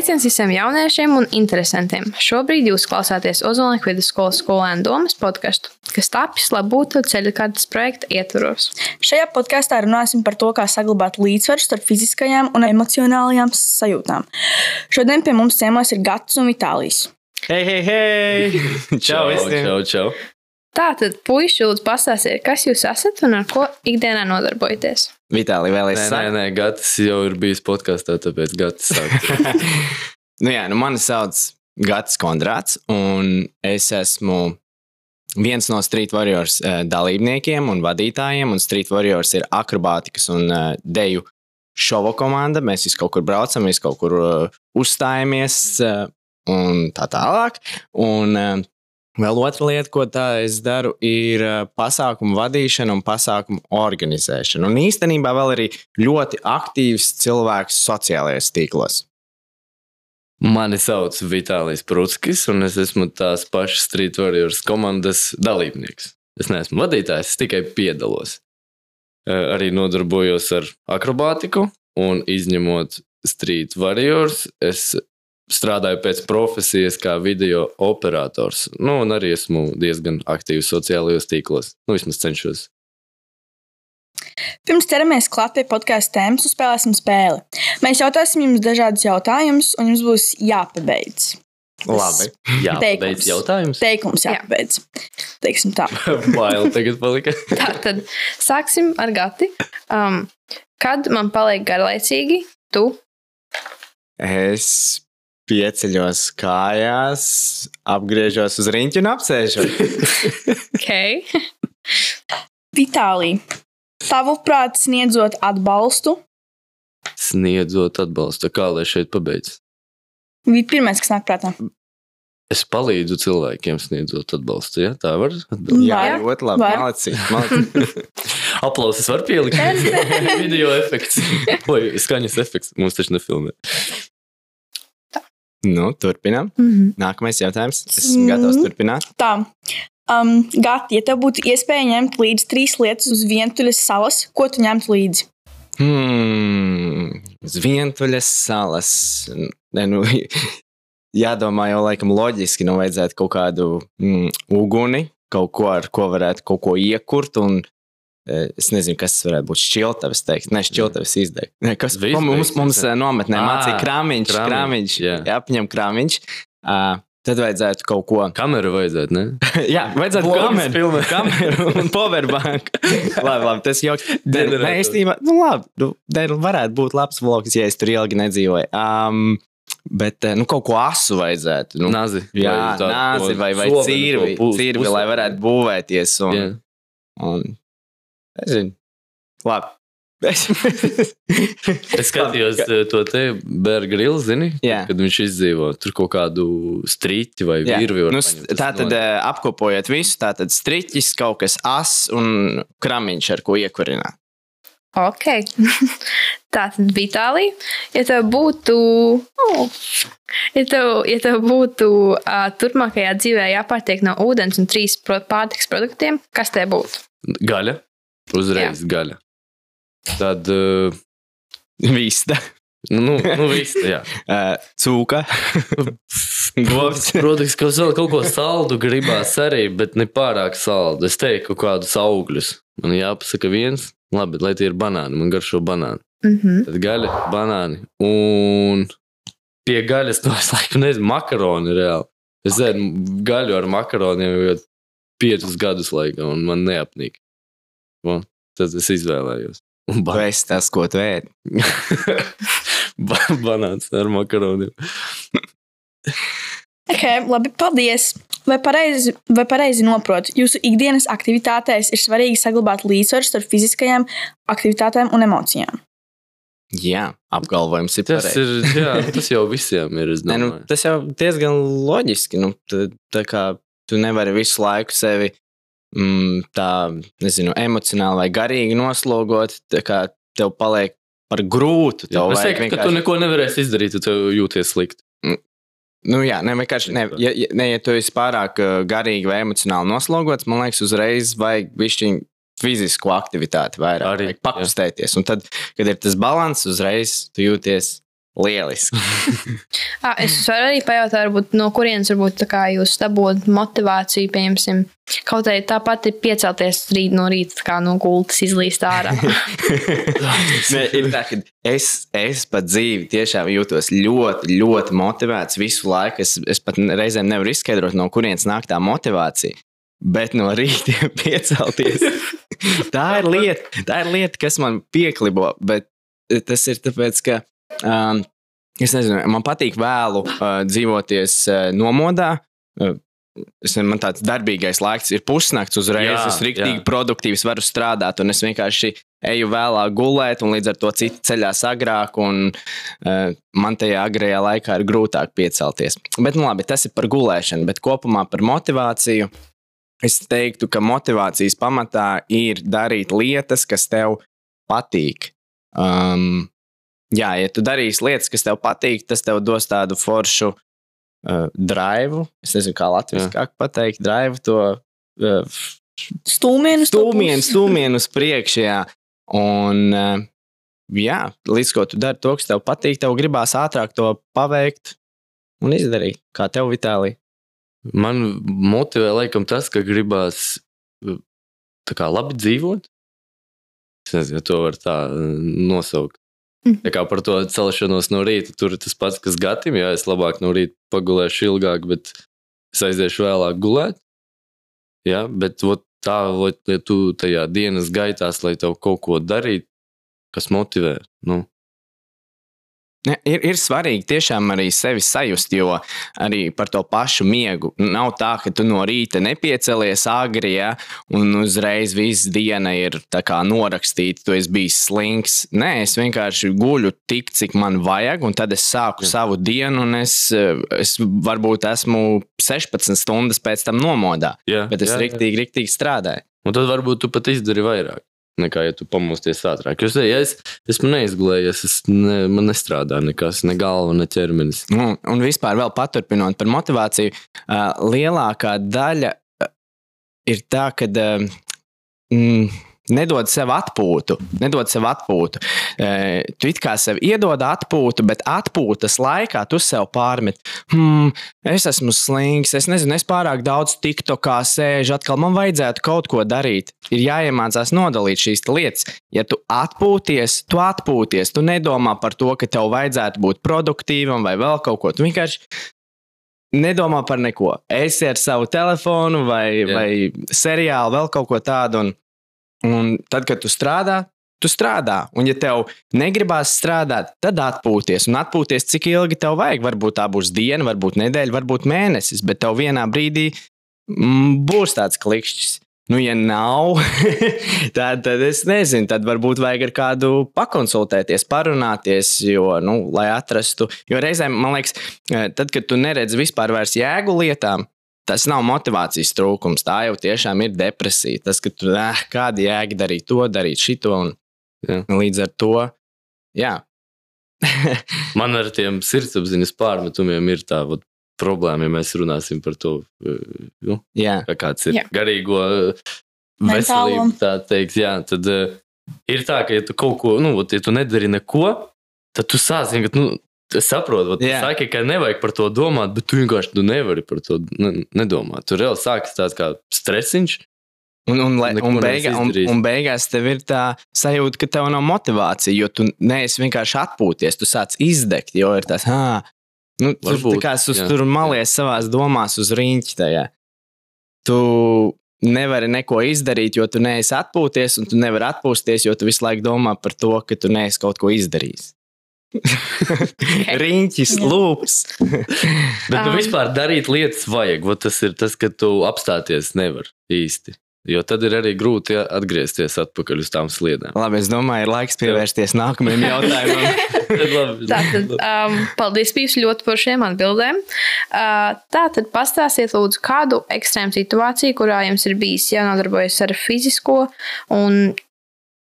Sveiciens visiem jauniešiem un interesantiem! Šobrīd jūs klausāties Ozolnieku vidusskolas skolēnu domas podkāstu, kas tapis, lai būtu ceļu kartes projekta ietvaros. Šajā podkāstā runāsim par to, kā saglabāt līdzsvaru starp fiziskajām un emocionālajām sajūtām. Šodien pie mums ciemos ir Gats un Vitālijs. Hei, hei, hei! Čau, visiem! čau, čau. Tātad, puiši, lūdzu, pastāstiet, kas jūs esat un ar ko ikdienā nodarbojaties. Vitāli, vēl Nē, es nē, nē, Gatis jau ir bijis podkāstā, tāpēc Gatis sāk. nu, jā, nu, mani sauc Gats Kondrāts, un es esmu viens no Street Warriors uh, dalībniekiem un vadītājiem. Un Street Warriors ir akrobātikas un uh, deju šova komanda. Mēs visi kaut kur braucam, visi kaut kur uh, uzstājamies un tā tālāk. Un, Vēl otra lieta, ko tā es daru, ir uh, pasākumu vadīšana un pasākumu organizēšana. Un īstenībā vēl arī ļoti aktīvs cilvēks sociālajos tīklos. Mani sauc Vitālijs Prūskis, un es esmu tās pašas Street Warriors komandas dalībnieks. Es neesmu vadītājs, es tikai piedalos. Eh, Arī nodarbojos ar akrobātiku, un izņemot Street Warriors, es strādāju pēc profesijas kā video operators. Nu, un arī esmu diezgan aktīvs sociālajos tīklos. Nu, vismaz cenšos. Pirms ķeramies klāt pie podkāstu tēmas, uzspēlēsim spēli. Mēs jautāsim jums dažādus jautājumus, un jums būs jāpabeidz. Labi. Jā, beidz jautājums. Teikums jāpabeidz. Teiksim tā. Bail tagad palika. Tātad, sāksim ar Gati. Um, kad man paliek garlaicīgi, tu Es pieceļos kājās, apgriežos uz rīņķa un apsēžos. ok. Vitālija, tavuprāt, sniedzot atbalstu, Sniedzot atbalstu, kā lai šeit pabeigts. bija pirmais, kas nāk prātā. Es palīdzu cilvēkiem sniedzot atbalstu. Ja? Tā var atbildēt. Jā, Var. ļoti labi. Malacīt. Aplausus var pielikt. Video efekts. Vai skaņas efekts. Mums taču nefilmē. Nu, turpinām. Mm -hmm. Nākamais jautājums. Es esmu gatavs Mhm. turpināt. Tā. Um, Gati, ja tev būtu iespēja ņemt līdzi trīs lietas uz vientuļas salas, ko tu ņemtu līdzi? Hmm, uz vientuļas salas. Ne, nu, jādomā jau laikam loģiski, nu vajadzētu kaut kādu mm, uguni, kaut ko, ar ko varētu kaut ko iekurt. Un, Es nezinu, kas tas varētu būt. Šķiltavs, teikt, ne šķiltavs izdegt. Ne, kas ko mums, mums eh, nometnē Ā, mācīja krāmiņš, krāmiņš, krāmiņš, apņem krāmiņš. Uh, tad vajadzētu kaut ko. Kameru vajadzētu, ne? Jā, vajadzētu Vlogs kameru, filmē. kameru un powerbank. labi, labi, tas joks. Nē, Ģenerators. īstenībā, nu labi, nu, nē, nu, varētu būt labs vlogs, ja es tur ilgi nedzīvoju. Um, bet, eh, nu, kaut ko asu vajadzētu. Nu, Nazi. jā, Vai nāzi vai, vai cirvi, puslaiku. lai varētu būvēties. Un, Jā. un, nezinu, labi. Es skatījos eh, to te Berga Grilu, zini, Jā. kad viņš izdzīvo tur kaut kādu strīķi vai virvi. Nu, tā tad no- apkopojot visu, tā tad striķis, kaut kas as un kramiņš, ar ko iekurināt. Ok. Tātad, Vitālija, ja tev būtu, oh, ja tev, ja tev būtu uh, turpmākajā dzīvē jāpārtiek no ūdens un trīs pārtiks produktiem, kas te būtu? Gaļa. Uzreiz Jā. gaļa. Tad, uh, Vista, nu, nu viss, jā. uh, cūka, govs. Protams, ka vēl kaut ko saldu gribās arī, bet ne pārāk saldu. Es teiktu, kaut kādus augļus. Man jāpasaka viens, labi, lai tie ir banāni, man garšo banāni. Mm -hmm. Tad gaļa, banāni un pie gaļas to es laikam nezinu, makaroni reāli. Es zinu, gaļu ar makaroniem jau piecus gadus laikam, un man neapnīk. Un tad es izvēlējos. Ba esi tas, ko tu ēd. ba banāns ar makaroniem. Ok, labi, paldies! Vai pareizi, vai pareizi noprotu, jūsu ikdienas aktivitātēs ir svarīgi saglabāt līdzsvaru starp fiziskajām aktivitātēm un emocijām? Jā, apgalvojums ir Tas, ir, jā, tas jau visiem ir. es Nē, nu, tas jau diezgan loģiski. Nu, tā, tā kā tu nevari visu laiku sevi mm, tā, nezinu, emocionāli vai garīgi noslogot. Tā kā tev paliek par grūtu. Jā, es teiktu, ka tu neko nevarēsi izdarīt, ja jūties slikti. Nu, jā, ne, vienkārši, ne, ja, ja, ne, ja tu esi pārāk uh, garīgi vai emocionāli noslogots, man liekas, uzreiz vajag višķiņu fizisku aktivitāti vairāk. Arī, vajag pakustēties. Un tad, kad ir tas līdzsvars, uzreiz tu jūties Lieliski. Ah, es varu arī pajautāt, varbūt, no kurienes varbūt, tā kā jūs dabūjāt motivāciju, piemēram, kaut arī tāpat ir piecelties rīt no rīta, tā kā no gultas izlīst ārā. Nē, ir tā, ka es, es pat dzīvi tiešām jūtos ļoti, ļoti motivēts visu laiku. Es, es pat reizēm nevaru izskaidrot, no kurienes nāk tā motivācija. Bet no rīta piecelties. tā, ir lieta, tā ir lieta, kas man pieklibo. Bet tas ir tāpēc, ka um, es nezinu, man patīk vēlu uh, dzīvoties uh, nomodā. Uh, Es, man tāds darbīgais laiks ir pusnakts, uzreiz Jā, es rīktīgi produktīvs varu strādāt, un es vienkārši eju vēlāk gulēt, un līdz ar to citi ceļās agrāk, un uh, man tajā agrajā laikā ir grūtāk piecelties. Bet, nu labi, tas ir par gulēšanu, bet kopumā par motivāciju. Es teiktu, ka motivācijas pamatā ir darīt lietas, kas tev patīk. Um, jā, ja tu darīsi lietas, kas tev patīk, tas tev dos tādu foršu uh, drive. Es nezinu, kā latviešu pateikt, drive to uh, Stūmienu, stūmienu, stūmienu uz priekšu. Jā. Un, uh, jā, līdz ko tu dari to, kas tev patīk, tev gribās ātrāk to paveikt un izdarīt. Kā tev, Vitālija? Man motivē laikam tas, ka gribās tā kā labi dzīvot. Es nezinu, ja to var tā nosaukt. Tā kā par to celšanos no rīta, tur ir tas pats, kas gatim. Jā, es labāk no rīta pagulēšu ilgāk, bet es aiziešu vēlāk gulēt. Jā, bet ot, tā, ot, ja tu tajā dienas gaitās, lai tev kaut ko darītu, kas motivē. Nu, Ir, ir svarīgi tiešām arī sevi sajust, jo arī par to pašu miegu. Nav tā, ka tu no rīta nepiecelies agri, ja, un uzreiz viss diena ir norakstīta, tu esi bijis slings. Nē, es vienkārši guļu tik, cik man vajag, un tad es sāku Jā. savu dienu, un es, es varbūt esmu 16 stundas pēc tam nomodā, jā, bet es jā, jā. riktīgi, riktīgi strādāju. Un tad varbūt tu pat izdari vairāk. Nekā, ja tu pamosties ātrāk. Jo, ja es esmu neizglējies, es ne, man nestrādā nekas, ne galva, ne ķermenis. Nu, un vispār, vēl paturpinot par motivāciju, lielākā daļa ir tā, ka mm, nedod sev atpūtu. Nedod sev atpūtu. Uh, tu it kā sev iedod atpūtu, bet atpūtas laikā tu sev pārmet, hmm, es esmu slings, es nezinu, es pārāk daudz tikto kā sēžu, atkal man vajadzētu kaut ko darīt. Ir jāiemācās nodalīt šīs lietas. Ja tu atpūties, tu atpūties, tu nedomā par to, ka tev vajadzētu būt produktīvam vai vēl kaut ko. Tu vienkārši nedomā par neko. Es ar savu telefonu vai, Jā. vai seriālu, vēl kaut ko tādu. Un, un tad, kad tu strādā, tu strādā. Un, ja tev negribās strādāt, tad atpūties. Un atpūties, cik ilgi tev vajag. Varbūt tā būs diena, varbūt nedēļa, varbūt mēnesis, bet tev vienā brīdī mm, būs tāds klikšķis. Nu, ja nav, tad, tad es nezinu, tad varbūt vajag ar kādu pakonsultēties, parunāties, jo, nu, lai atrastu. Jo reizēm, man liekas, eh, tad, kad tu neredzi vispār jēgu lietām, tas nav motivācijas trūkums. Tā jau tiešām ir depresija. Tas, ka tu eh, kāda jēga darīt to, darīt šito, un Jā. līdz ar to, jā. Man ar tiem sirdsapziņas pārmetumiem ir tā vat, problēma, ja mēs runāsim par to, nu, jā. kā kāds ir Jā. garīgo veselību, tā teikt, jā, tad ir tā, ka, ja tu kaut ko, nu, ja tu nedari neko, tad tu sāc vienkārši, nu, es saprotu, tu Jā. saki, ka nevajag par to domāt, bet tu vienkārši tu nevari par to ne, nedomāt. Tur reāli sākas tāds kā stresiņš. Un, un, un, neesi beigā, un, un beigās tev ir tā sajūta, ka tev nav motivācija, jo tu neesi vienkārši atpūties, tu sāc izdegt, jo ir tas, ah, nu, tur tā kā jā, tur malies savās domās uz rīņķa. Tu nevari neko izdarīt, jo tu neesi atpūties, un tu nevari atpūsties, jo tu visu laiku domā par to, ka tu neesi kaut ko izdarījis. Riņķis, Jā. lūps. Bet nu, vispār darīt lietas vajag. Vat Tas ir tas, ka tu apstāties nevar īsti. Jo tad ir arī grūti atgriezties atpakaļ uz tām sliedēm. Labi, es domāju, ir laiks pievērsties nākamajam jautājumam. Labi. Tātad, um, paldies, Pīvs, ļoti par šiem atbildēm. Uh, tātad, pastāstiet, lūdzu, kādu ekstrēmu situāciju, kurā jums ir bijis jānodarbojas ar fizisko un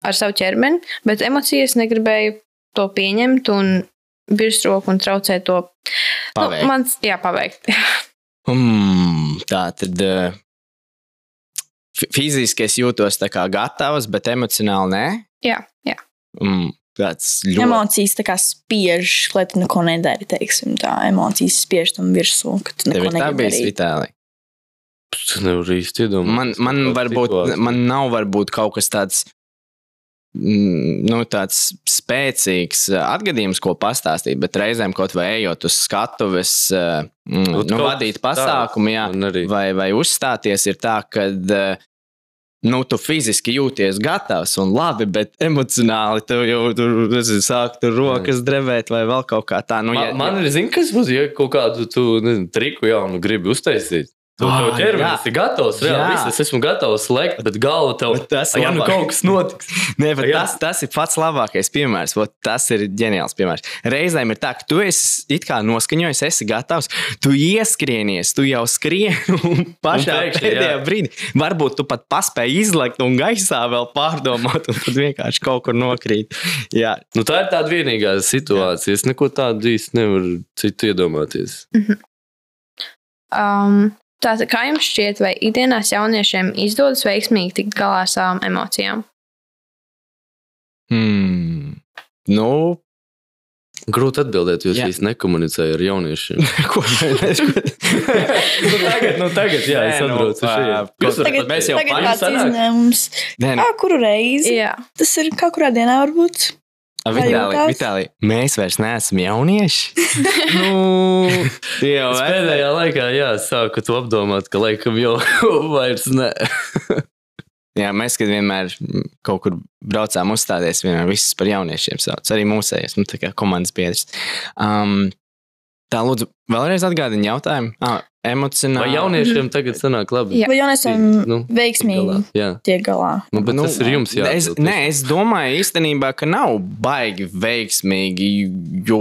ar savu ķermeni, bet emocijas negribēju to pieņemt un virsroku un traucēt to Paveikt. Nu, mans, jā, paveikt. Mm, tā tad uh, fiziski es jūtos tā kā gatavs, bet emocionāli nē. jā, jā. Mm, tāds ļoti. Emocijas tā kā spiež, lai tu neko nedari. Teiksim, tā emocijas spiež tam virsū, ka tu neko ir tā darīt. Vitāli. Es nevaru īsti iedomāties. Man, man, varbūt, man nav varbūt kaut kas tāds. Mm, Nu, tāds spēcīgs uh, atgadījums, ko pastāstīt, bet reizēm kaut vai ejot uz skatuves, uh, mm, nu, kaut vadīt pasākumu, jā, vai, vai uzstāties, ir tā, ka nu, tu fiziski jūties gatavs un labi, bet emocionāli tev jau tur sāk tur rokas drebēt vai vēl kaut kā tā. Nu, Man, ja- man ir zināms, kas būs, ja kaut kādu tu, nezinu, triku jaunu gribi uztaisīt. Tu Ah, jau ķermenis ir gatavs, reāli viss, es esmu gatavs lekt, bet galva tev Bet tas ja nu kaut kas notiks. Nē, bet tas, tas ir pats labākais piemērs. Vot, tas ir ģeniāls piemērs. Reizēm ir tā, ka tu esi it kā noskaņojis, esi gatavs, tu ieskrienies, tu jau skrieni un pašā Un pēkšņi, pēdējā jā. brīdī. Varbūt tu pat paspēji izlekt un gaisā vēl pārdomāt, un tad vienkārši kaut kur nokrīt. Jā, Nu, tā ir tā vienīgā situācija. Es neko tādu īsti nevaru citu iedomāties. Um, Tātad, kā jums šķiet, vai ikdienās jauniešiem izdodas veiksmīgi tikt galā ar savām emocijām? hmm. nu, Grūti atbildēt, jo es īsti nekomunicēju ar jauniešiem. ko mēs nu, tagad, nu, tagad, jā, es Nē, nu, atbraucu ā, šeit. varat Tagad, mēs jau tagad tāds sanāk? izņēmums. Nē, nu, Kā kuru reizi? Jā, Tas ir kā kurā dienā varbūt. Vitāli? Vitāli, mēs vairs neesam jaunieši. Nu, Jau es pēdējā laikā jā, sāku to apdomāt, ka laikam jau vairs ne. Jā, mēs, kad vienmēr kaut kur braucām uzstāties, vienmēr visus par jauniešiem sauc. Arī mūsējais, nu, tā kā komandas biedrs. Um, tā, lūdzu, vēlreiz atgādini jautājumu. Ah, emocionāli. Vai jauniešiem tagad sanāk labi? Jā. Vai Jonesam Nu, veiksmīgi galā? Jā, tiek galā? nu, bet nu, tas ir jums Es, jāatbild. nē, es domāju īstenībā, ka nav baigi veiksmīgi, jo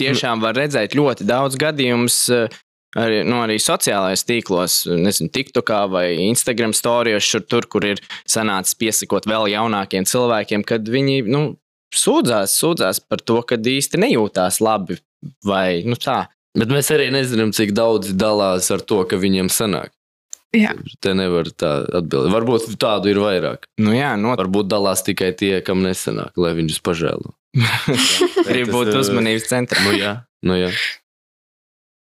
tiešām var redzēt ļoti daudz gadījumus. eh, Arī, nu, arī sociālajos tīklos, nezinu, TikTokā vai Instagram storijos, šur tur, kur ir sanācis piesakot vēl jaunākiem cilvēkiem, kad viņi nu, sūdzās, sūdzās par to, ka īsti nejūtās labi. Vai, nu, tā. Bet mēs arī nezinām, cik daudz dalās ar to, ka viņiem sanāk. Jā. Te nevar tā atbildēt. Varbūt tādu ir vairāk. Nu, jā, not, Varbūt dalās tikai tie, kam nesanāk, lai viņus pažēlo. Grib būt Tas, uzmanības centrā. Nu, jā, nu, jā.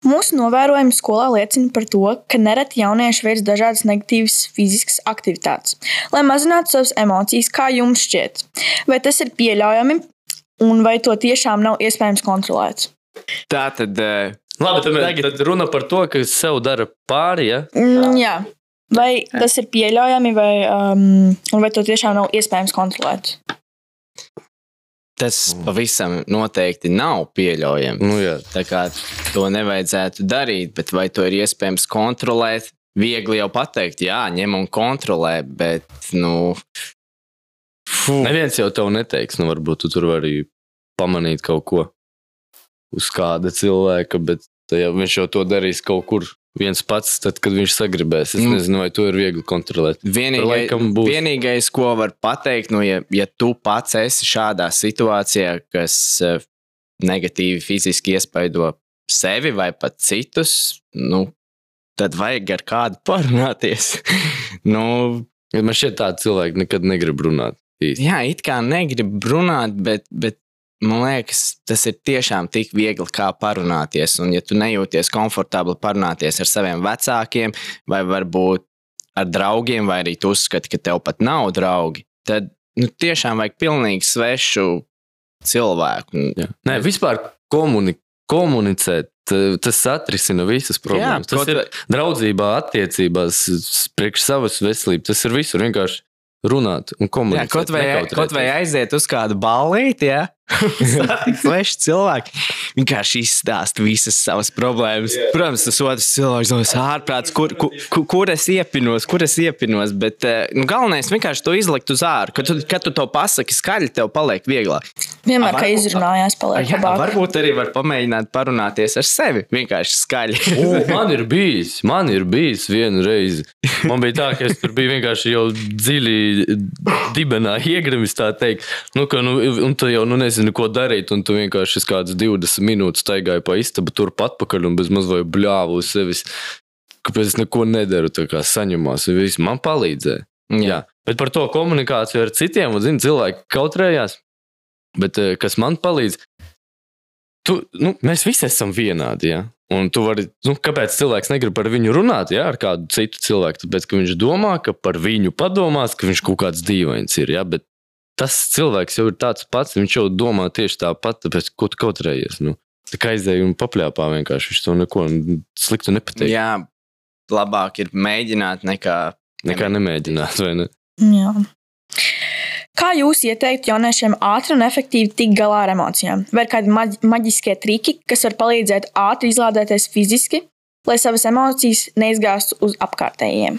Mūsu novērojumi skolā liecina par to, ka nereti jaunieši veic dažādas negatīvas fiziskas aktivitātes, lai mazinātu savas emocijas, kā jums šķiet. Vai tas ir pieļaujami, un vai to tiešām nav iespējams kontrolēt? Tā tad. eh, Labi, tad, Tagad... tad runa par to, ka sev dara pāri. Ja? Mm, jā. Vai tas ir pieļaujami, vai, um, un vai to tiešām nav iespējams kontrolēt? Tas pavisam noteikti nav pieļaujami. Nu, jā. Tā kā to nevajadzētu darīt, bet vai to ir iespējams kontrolēt? Viegli jau pateikt, jā, ņem un kontrolē, bet, nu, Fuh. Neviens jau tev neteiks, nu, varbūt tu tur vari pamanīt kaut ko uz kāda cilvēka, bet tajā, viņš jau to darīs kaut kur viens pats, tad, kad viņš sagribēs. Es Mm. nezinu, vai to ir viegli kontrolēt. Vienīgais, laikam būs. vienīgais, ko var pateikt, nu, ja, ja tu pats esi šādā situācijā, kas eh, negatīvi fiziski iespaido sevi vai pat citus, nu, tad vajag ar kādu parunāties. nu, Ja man šķiet, tādi cilvēki nekad negrib runāt. Īsti. jā, it kā negrib runāt, bet, bet man liekas, tas ir tiešām tik viegli kā parunāties. Un, ja tu nejūties komfortabli parunāties ar saviem vecākiem, vai varbūt ar draugiem, vai arī tu uzskati, ka tev pat nav draugi, tad nu, tiešām vajag pilnīgi svešu cilvēku. Jā. Nē, vispār komuni komunicēt. Tas atrisina visas problēmas. kaut tas ir draudzībā, attiecībās, priekš savas veselības. Tas ir visur vienkārši runāt un Jā, komunicēt. kaut, vai, kaut vai aiziet uz kādu ballīti, ja satikt svešu cilvēku. Vienkārši izstāst visas savas problēmas. Yeah. Protams, tas otrs cilvēks domās, ārprāts, kur, kur, kur, es iepinos, kur es iepinos. Bet eh, nu, galvenais vienkārši to izlikt uz ārā. Kad tu, kad tu to pasaki skaļi, tev paliek vieglāk. Vienmēr, varbūt- izrunājās, paliek Jā, labāk. varbūt arī var pamēģināt parunāties ar sevi. Vienkārši skaļi. O, man ir bijis, man ir bijis viena reize. Man bija tā, ka es tur biju vienkārši jau dziļi dibenā iegrimis, tā teikt. Nu, ka, nu, un tu jau nu, nezini, ko darīt, un tu vienkārši kādas 20 minūtes staigāji pa istabu turpat pakaļ un bez maz vai bļāvu uz sevis. Kāpēc es neko nedaru, tā kā saņemās, un viss man palīdzēja. Jā. Bet par to komunikāciju ar citiem, un zini, cilvēki kautrējās. Bet eh, kas man palīdz, tu, nu, mēs visi esam vienādi. Ja? Un tu vari, nu, kāpēc cilvēks negrib par viņu runāt, ja, ar kādu citu cilvēku? Tāpēc, ka viņš domā, ka par viņu padomās, ka viņš kaut kāds dīvains ir. Ja? Bet tas cilvēks jau ir tāds pats, viņš jau domā tieši tāpat, tāpēc, ko tu kautrējies. Nu, tā kā aizēja un papļāpā vienkārši viņš to neko sliktu nepateiks. Jā, labāk ir mēģināt nekā. Nekā nemēģināt, vai ne? Jā. Kā jūs ieteiktu jauniešiem ātri un efektīvi tikt galā ar emocijām? Vai ir kādi maģ maģiskie triki, kas var palīdzēt ātri izlādēties fiziski, lai savas emocijas neizgāstu uz apkārtējiem?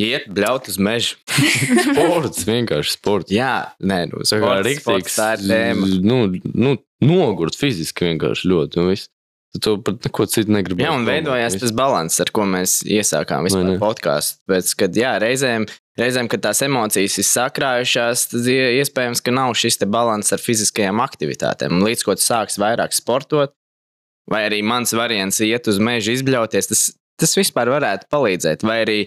Iet, bļaut uz mežu. sports, vienkārši sports. Jā, nē, nu, Tā kā sports, rīktīgs, sports, tā ir tēma. Nu, nu, nogurt fiziski vienkārši ļoti. Un viss. Tu to pat neko citu negribi. Jā, un veidojās tas līdzsvars, ar ko mēs iesākām vispār podkāstu. Pēc kad, jā, reizēm, reizēm, kad tās emocijas ir sakrājušās, tad ie- iespējams, ka nav šis līdzsvars ar fiziskajām aktivitātēm. Un Līdz ko tu sāksi vairāk sportot, vai arī mans variants iet uz mežu izbļauties, tas, tas vispār varētu palīdzēt. Vai arī,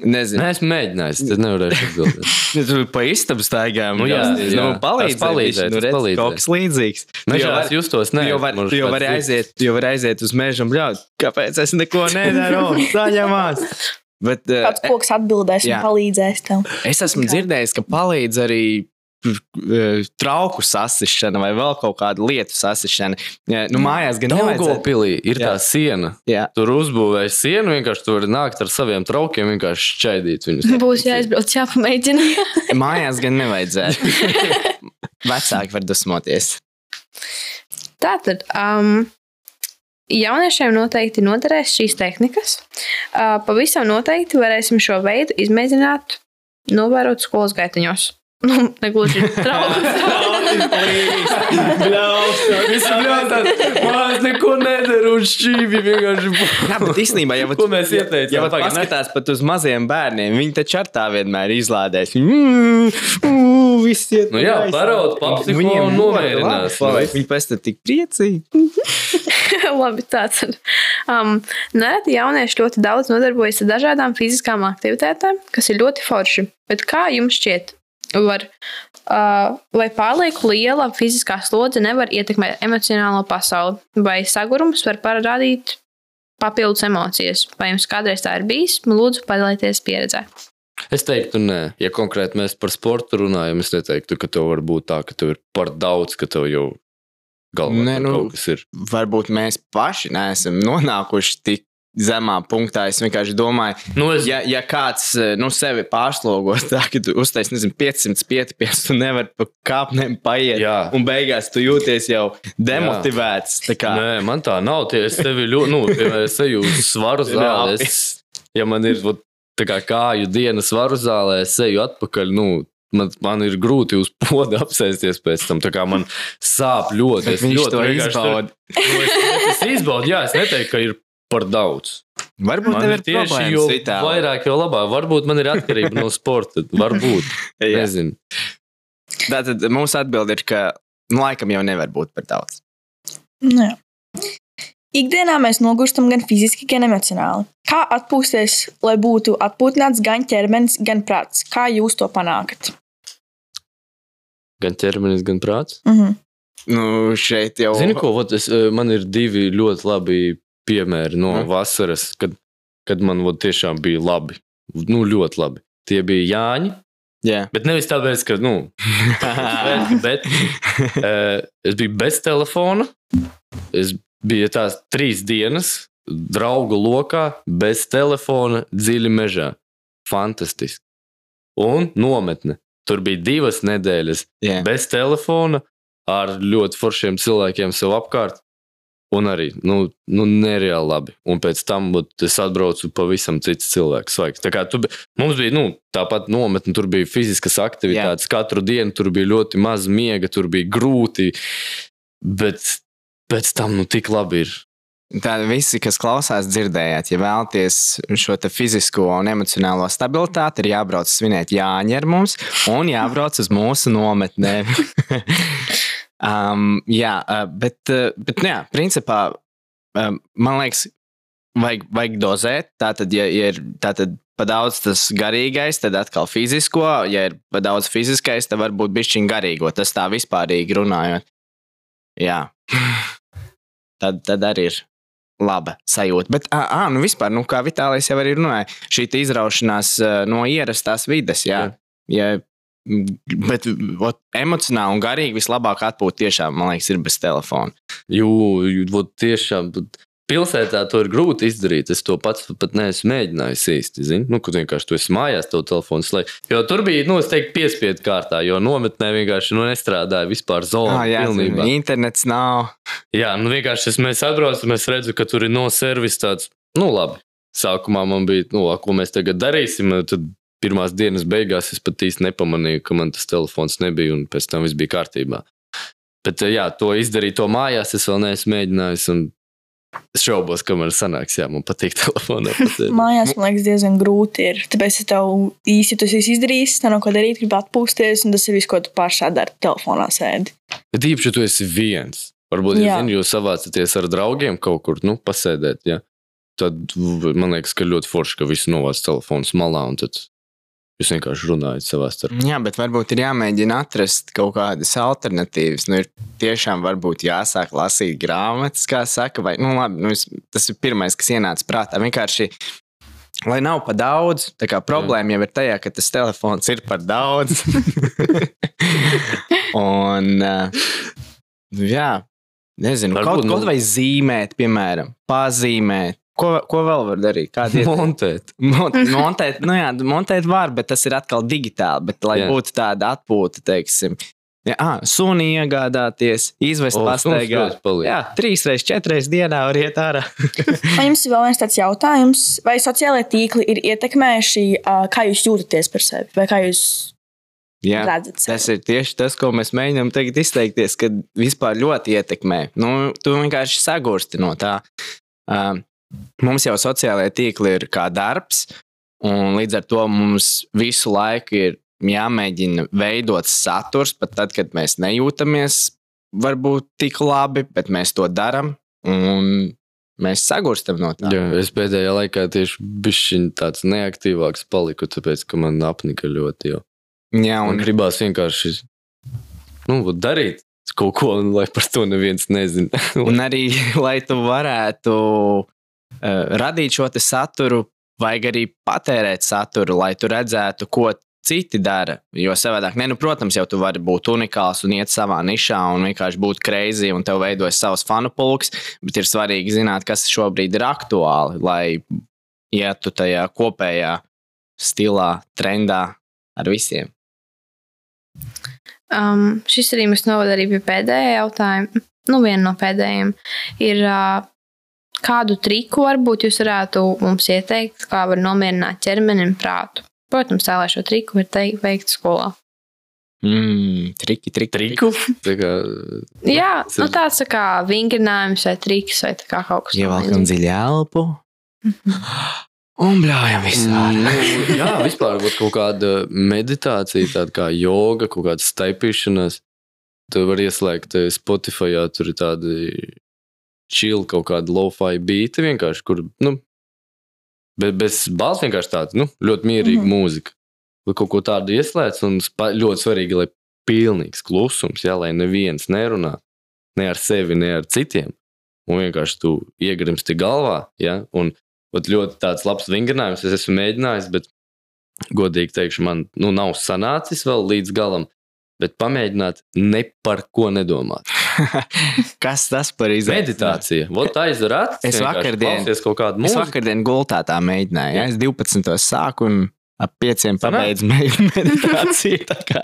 nezinu, Nē, esmu mēģinājis. Tas nevarēšu atbildēt. Ja tu pa istabu staigā, Nu jā, bļausties, jā. nu, palīdzēja, bišķi, nu, redz, palīdzēja. kaut kas līdzīgs. Nē, jau es vari- justos, nē. jau tu jau ir- aiziet, jau vari aiziet uz mežu un bļaut. Kāpēc es neko nedaru? Saņemās! Bet, uh, Kāds koks atbildēs un jā. palīdzēs tev? es esmu Kā? dzirdējis, ka palīdz arī trauku sasišana vai vēl kaut kāda lietu sasišana. Ja, Nu, mājās gan nevajadzētu. Daugopilī ir Jā. tā siena. Jā. Tur uzbūvēja sienu, vienkārši tur nākt ar saviem traukiem, vienkārši šķaidīt viņus. Būs jāizbrauc, jāpamēģina. Mājās gan nevajadzētu. Vecāki var dusmoties. Tātad, um, jauniešiem noteikti noderēs šīs tehnikas. Uh, pavisam noteikti varēsim šo veidu izmēģināt, novērot skolas gaitiņos. Nu, negluži trauku. Visi bļautā, mās neko nedara un šķīvi vienkārši. Jā, bet īstenībā jau Ko mēs ieteicām? Ja Pagaid, ne? paskatās pat uz maziem bērniem, viņi taču ar tā vienmēr izlādēs. Mm, mm, viss iet Nu jā, parauд, papsiko Viņiem un ļoti nomierinās. labi paliek. Viņi pēc tam tik priecīgi. Labi, tāds ir. Um, Nereti jaunieši ļoti daudz nodarbojas ar dažādām fiziskām aktivitātēm, kas ir ļoti forši. Bet kā jums šķiet, var, uh, vai pārlieku liela fiziskā slodze nevar ietekmēt emocionālo pasauli, vai sagurums var parādīt papildus emocijas? Vai jums kādreiz tā ir bijis? Lūdzu, padalieties pieredzē. Es teiktu, nē, ja konkrēti mēs par sportu runājam, es neteiktu, ka tev var būt tā, ka tev ir par daudz, ka tev jau galvā Nē, nu, kaut kas ir. Varbūt mēs paši neesam nonākuši tik zemā punktā. Es vienkārši domāju, Nu, es, ja, ja kāds eh, nu, sevi pārslogo, tā ka tu uztaisīsi nezinu, 500 pietiepes, tu nevari pa kāpnēm paiet. Jā. Un beigās tu jūties jau demotivēts. tā kā- Nē, man tā nav. Tie es tevi ļoti, nu, piemēram, es eju uz svaru zāli. Es, ja man ir tā kā kāju diena svaru zālē, es eju atpakaļ. Nu, Man, man ir grūti uz poda apsēsties pēc tam. Tā kā man sāp ļoti. Bet Es ļoti to izbauda. Nu, es, es izbaudu, jā, es neteiktu, ka ir par daudz. Varbūt Man tev ir ir tieši tieši jo citādi. vairāk, jo labāk. Varbūt man ir atkarība no sporta. Varbūt. Jā. Nezinu. Tātad mūsu atbilde ir, ka nu, laikam jau nevar būt par daudz. Nu, jā. Ikdienā mēs nogurstam gan fiziski, gan emocionāli. Kā atpūsties, lai būtu atpūtināts gan ķermenis, gan prāts? Kā jūs to panākat? Gan ķermenis, gan prāts. Mhm. Nu, šeit jau Zini, ko? Vot, es, eh, man ir divi ļoti labi piemēri no Mhm. vasaras, kad, kad man vot, tiešām bija labi. Nu, ļoti labi. Tie bija Jāņi. Jā. Bet nevis tāpēc, ka, nu, bet, bet uh, es biju bez telefona. Es biju tās trīs dienas, draugu lokā, bez telefona, dziļi mežā. Fantastiski. Un nometne. Tur bija divas nedēļas Jā. bez telefona, ar ļoti foršiem cilvēkiem sev apkārt. Un arī nu, nu, nereāli labi. Un pēc tam būt, es atbraucu pavisam cits cilvēks. Svaigs. Tā kā tu, mums bija nu, tāpat nometne, tur bija fiziskas aktivitātes. Jā. Katru dienu tur bija ļoti maz miega, tur bija grūti. Bet pēc tam nu, tik labi ir. Tā visi, kas klausās, dzirdējāt, ja vēlaties šo fizisko un emocionālo stabilitāti, ir jābrauc svinēt Jāņa ar mums un jābrauc uz mūsu nometnēm. um, jā, uh, bet, uh, bet nu jā, principā um, man liekas, vajag, vajag dozēt. Tātad, ja, ja ir tātad pa daudz tas garīgais, tad atkal fizisko. Ja ir pa daudz fiziskais, tad varbūt bišķiņ garīgo. Tas tā vispārīgi runājot. jā. tad, tad arī ir laba sajūta. Bet, ah, ah, nu vispār, nu, kā Vitālijas jau arī runāja, šī izraušanās no ierastās vides, jā. Ja, bet ot, emocionāli un garīgi vislabāk atpūta tiešām, man liekas, ir bez telefona. Vot tiešām. Pilsētā to ir grūti izdarīt. Es to pats pat neesmu mēģinājis īsti. Zini? Nu, kad vienkārši tu esi mājās, to telefonu slēdz. Jo tur bija, nu, es teiktu, piespiedu kārtā, jo nometnē vienkārši nu, nestrādāja vispār zona. Ah, jā, pilnībā. internets nav. Jā, nu vienkārši es, mēs atbraucam, es redzu, ka tur ir no servis tāds, nu labi. Sākumā man bija, nu, ko mēs tagad darīsim. Tad pirmās dienas beigās es pat īsti nepamanīju, ka man tas telefons nebija, un pēc tam viss bija kārtībā. Bet, jā, to izdarīt to mājās, es vēl neesmu mēģinājis. un Es šaubos, ka man sanāks, jā, man patīk telefonā. Mājās man liekas, diezgan grūti. Ir. Tāpēc es tev īsti tas tā nav ko darīt, gribi atpūsties, un tas ir viss, ko tu pašā dari. Telefonā sēdi. Bet īpaši, ja tu esi viens. Varbūt, ja Jā. zini, jūs savācaties ar draugiem kaut kur, nu, pasēdēt, ja? tad man liekas, ka ļoti forši, ka visi novāc telefons malā, un tad jūs vienkārši runājat savā starpā. Jā, bet varbūt ir jāmēģina atrast kaut kādas alternatīvas. Nu, ir tiešām varbūt jāsāk lasīt grāmatas, kā saka, vai nu, labi, nu, tas ir pirmais, kas ienāca prātā. Vienkārši, lai nav par daudz, tā kā problēma jau ir tajā, ka tas telefons ir par daudz. Un, uh, jā, nezinu, Varbūt, kaut, nu- kaut vai zīmēt, piemēram, pazīmēt. Ko, ko vēl var darīt? Kādi ir Montēt. Mont, montēt, nu jā, montēt var, bet tas ir atkal digitāli. Bet, lai Jā. būtu tāda atpūta, teiksim, jā, ah, suni iegādāties, izvest pastaigā. Jā, trīs reizes, četras dienā var iet ārā. Man jums ir vēl viens tāds jautājums, vai sociālai tīkli ir ietekmējuši, kā jūs jūtaties par sevi, vai kā jūs jā, tas ir tieši tas, ko mēs mēģinām tagad izteikties, kad vispār ļoti ietekmē. Nu, tu vienkārši sagursti no tā. Um, mums jau sociālajie tīkli ir kā darbs, un līdz ar to mums visu laiku ir jāmēģina veidot saturs, pat tad, kad mēs nejūtamies varbūt tik labi, bet mēs to darām. Un mēs sagurstam no tā. Jā, es pēdējā laikā tieši biju tāds neaktīvāks, paliku, tāpēc, ka man apnika ļoti. Jau. Jā, Un un gribās vienkārši nu, darīt kaut ko, lai par to neviens nezina. Un arī, lai tu varētu radīt šo saturu, vajag arī patērēt saturu, lai tu redzētu, ko citi dara. Jo savādāk, ne, nu, protams, jau tu vari būt unikāls un iet savā nišā un vienkārši būt crazy un tev veidojas savs fanu pulks, bet ir svarīgi zināt, kas šobrīd ir aktuāli, lai ietu tajā kopējā stilā, trendā ar visiem. Um, šis arī mums novada arī pie pēdējā jautājuma. Nu, viena no pēdējiem ir, uh, kādu triku varbūt jūs varētu mums ieteikt, kā var nomierināt ķermeni un prātu. Protams, tā lai šo triku var teikt, veikt skolā. Mm, triki, triki, Triku? Tā kā, Jā, nu, tāds tā kā vingrinājums vai triks vai tā kā kaut kas Ievelkam dziļi elpu un bļājam visā. Mm, nu, jā, vispār būt kaut kāda meditācija, tāda kā joga, kaut kāda staipīšanās. Tu vari ieslēgt eh, Spotify, tur ir tādi chill, kaut kāda low-fi beati vienkārši, kur, nu, be, bez balss vienkārši tāda, nu, ļoti mierīga mm. -hmm. mūzika. Vai kaut ko tādu ieslēdz, un ļoti svarīgi, lai pilnīgs klusums, jā, lai neviens nerunā ne ar sevi, ne ar citiem. Un vienkārši tu iegrimsti galvā, ja, un Ot ļoti tāds labs vingrinājums. Es esmu mēģinājis, bet godīgi teikšu, man nu, nav sanācis vēl līdz galam. Bet pamēģināt ne par ko nedomāt. Kas tas par izdevumu? Meditācija. Vot aizdara acis. Es vakardien- kaut kādu Es mūziku. vakardien gultā tā mēģināju. Ja? Jā. Es 12. sāku un ap 5. Sanāk? pabeidzu me- meditāciju. tā kā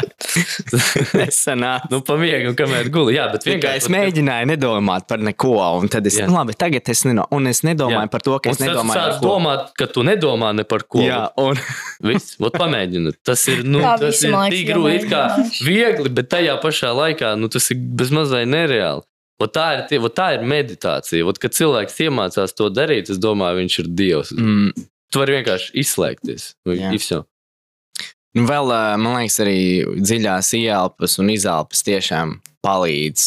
Nesanāca. Nu, pamiegu, kamēr guli. Jā, bet Tikai vienkārši es mēģināju nedomāt par neko, un tad es, Jā. nu, labi, tagad es, neno, un es nedomāju Jā. par to, ka es Un tad nedomāju par ko. domāt, ka tu nedomā ne par ko. Jā, un Viss, vot pamēģini. Tas ir, nu, Tā tas ir tik grūti, it kā viegli, bet tajā pašā laikā nu, tas ir bezmazliet nereāli. Vot tā, ir, vot tā ir meditācija. Vot, kad cilvēks iemācās to darīt, es domāju, viņš ir dievs. Mm. Tu vari vienkārši izslēgties. Jā. Nu, vēl, man liekas, arī dziļās ielpas un izelpas tiešām palīdz.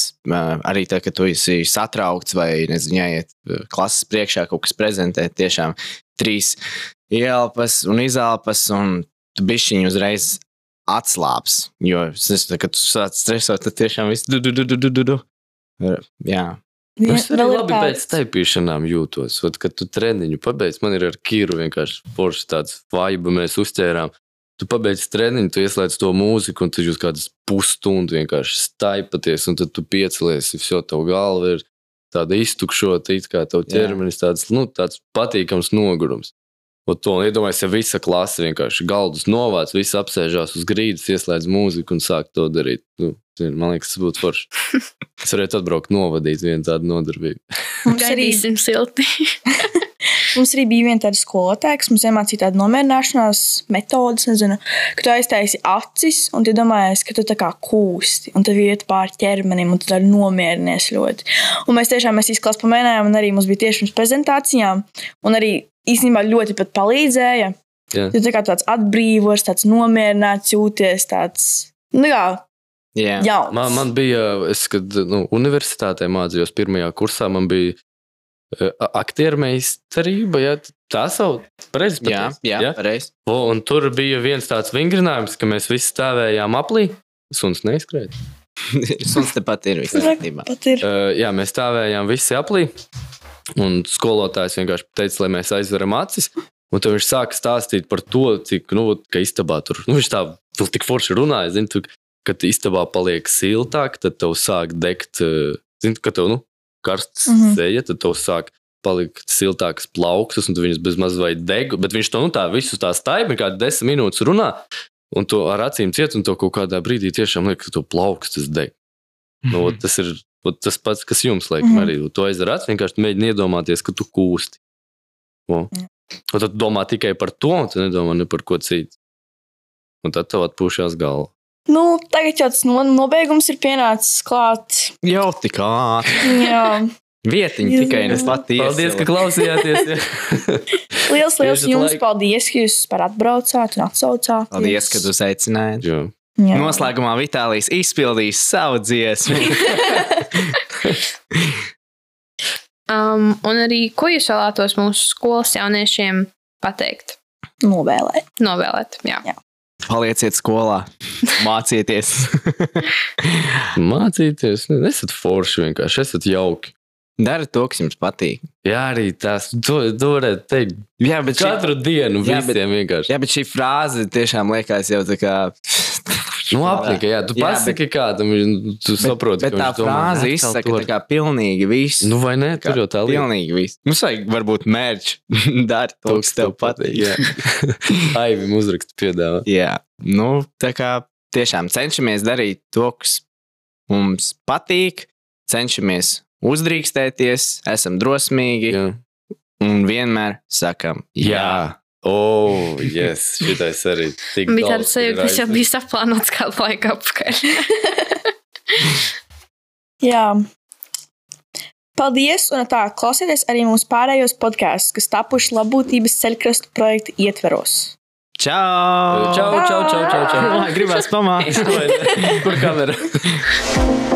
Arī tad, kad tu esi satraukts vai, nezinu, jāiet klases priekšā kaut kas prezentēt, tiešām trīs ielpas un izelpas, un tu bišķiņi uzreiz atslābs. Jo, kad tu sāc stresot, tad tiešām viss du, du, du, du, du, du, du. Jā, Vien- Es arī labi tāds- pēc taipīšanām jūtos. Vat, kad tu treniņu pabeidz, man ir ar kīru vienkārši forši tāds vibe, mēs uzķērām. Tu pabeidz treniņu, tu ieslēdz to mūziku, un tu jūs kādas pusstundu vienkārši staipaties, un tad tu piecelies, jau tev galva ir tāda iztukšota, it kā tev ķermenis tāds, nu, tāds patīkams nogurums. Un to iedomājieties, ja visa klase vienkārši galdus novāc, visi apsēžās uz grīdas, ieslēdz mūziku un sāk to darīt. Nu, man liekas, tas būtu forši. Es varētu atbraukt, novadīt vienu tādu nodarbību. Mums arī, Gaidīsim silti. mums arī bija viena tāda skolotāja, kas mums iemācīja tādu nomierināšanās metodi, nezinu, ka tu aiztaisi acis un tu domājies, ka tu tā kā kūsti un tev iet pāri ķermenim un tu tā nomierinies ļoti. Un mēs tiešām mēs izklases pamēģinājām, un arī mums bija tieši pirms prezentācijām, un arī īstenībā ļoti pat palīdzēja. Jā. Tu tā kā tāds atbrīvos, tāds nomierināts jūties, tāds, nu jā, jā. jauns. Man, man bija, es, kad nu, universitātē mācījos pirmajā kursā, man bija uh, aktieru meistarība. Ja? Tā sauc par jā, jā, jā. pareizi. Un tur bija viens tāds vingrinājums, ka mēs visi stāvējām aplī. Suns neizskrēja. Suns tepat ir viss kārtībā. Pat ir. Uh, jā, mēs stāvējām visi aplī. Un skolotājs vienkārši teica, lai mēs aizveram acis. Un tad viņš sāka stāstīt par to, cik, nu, ka istabā tur, nu, viņš tā vēl tik forši runāja, zini, tu, kad istabā paliek siltāk, tad tev sāk degt, eh, zini, ka tev, nu, karsts mm Mhm. -hmm. seja, tad tev sāk palikt siltākas plaukstas, un tu viņas bez mazliet deg, bet viņš to, nu, tā visu tā staigā, kā desmit minūtes runā, un to ar acīm ciet, un to kaut kādā brīdī tiešām liekas, ka tu plaukstas deg. Nu, ot tas ir ot tas pats, kas jums liekas. Mm. -hmm. Arī tu aizdari acis, vienkārši mēģini iedomāties, ka tu kūsti. O. Jā. Un tad domā tikai par to, un tu nedomā ne par ko citu. Un tad tev atpūšās galva. Nu, tagad jau tas no, nobeigums ir pienācis klāt. Jau tik ātri. Jā. Vietiņa tikai nes patiesi. Paldies, ka klausījāties! Liels, liels jums laika. paldies, ka jūs par atbraucāt un atsaucāt. Paldies, ka uzaicinājāt. Jā. Jā. Noslēgumā Vitālijs izpildīs savu dziesmu. Um, un arī, ko jūs vēlētos mūsu skolas jauniešiem pateikt? Novēlēt. Novēlēt, jā. Palieciet skolā, mācieties. Mācīties, ne, esat forši vienkārši, esat jauki. Dara to, kas jums patīk. Jā, arī tas, to, to varētu teikt Jā, bet šī, katru dienu Jā, bet- visiem vienkārši. jā, bet šī frāze tiešām liekas jau tā kā. Nu, aplika, jā, tu Jā, pasaki kādam, tu saproti, Bet ka tā domā, frāze "Nē, izsaka kaut tā kā pilnīgi visu. Nu, vai ne? Tur jau tā lieta. Pilnīgi viss. Mums vajag varbūt mērķi. Dari to, kas tev patīk. Jā, Aivim uzrakstu piedāvā. Jā, nu, tā kā tiešām cenšamies darīt to, kas mums patīk, cenšamies uzdrīkstēties, esam drosmīgi Jā. un vienmēr sakam, jā. Jā. Oh, yes, šitais arī tik Bija tāds sajūta, ka tas jau bija saplānots kādu laiku apakaļ. Jā. Paldies, un tā klausieties arī mūsu pārējos podkāstus, kas tapuši labklājības ceļkrastu projekta ietveros. Čau! Čau, čau, čau, čau, čau. Gribās pamācīt. Kur kamera?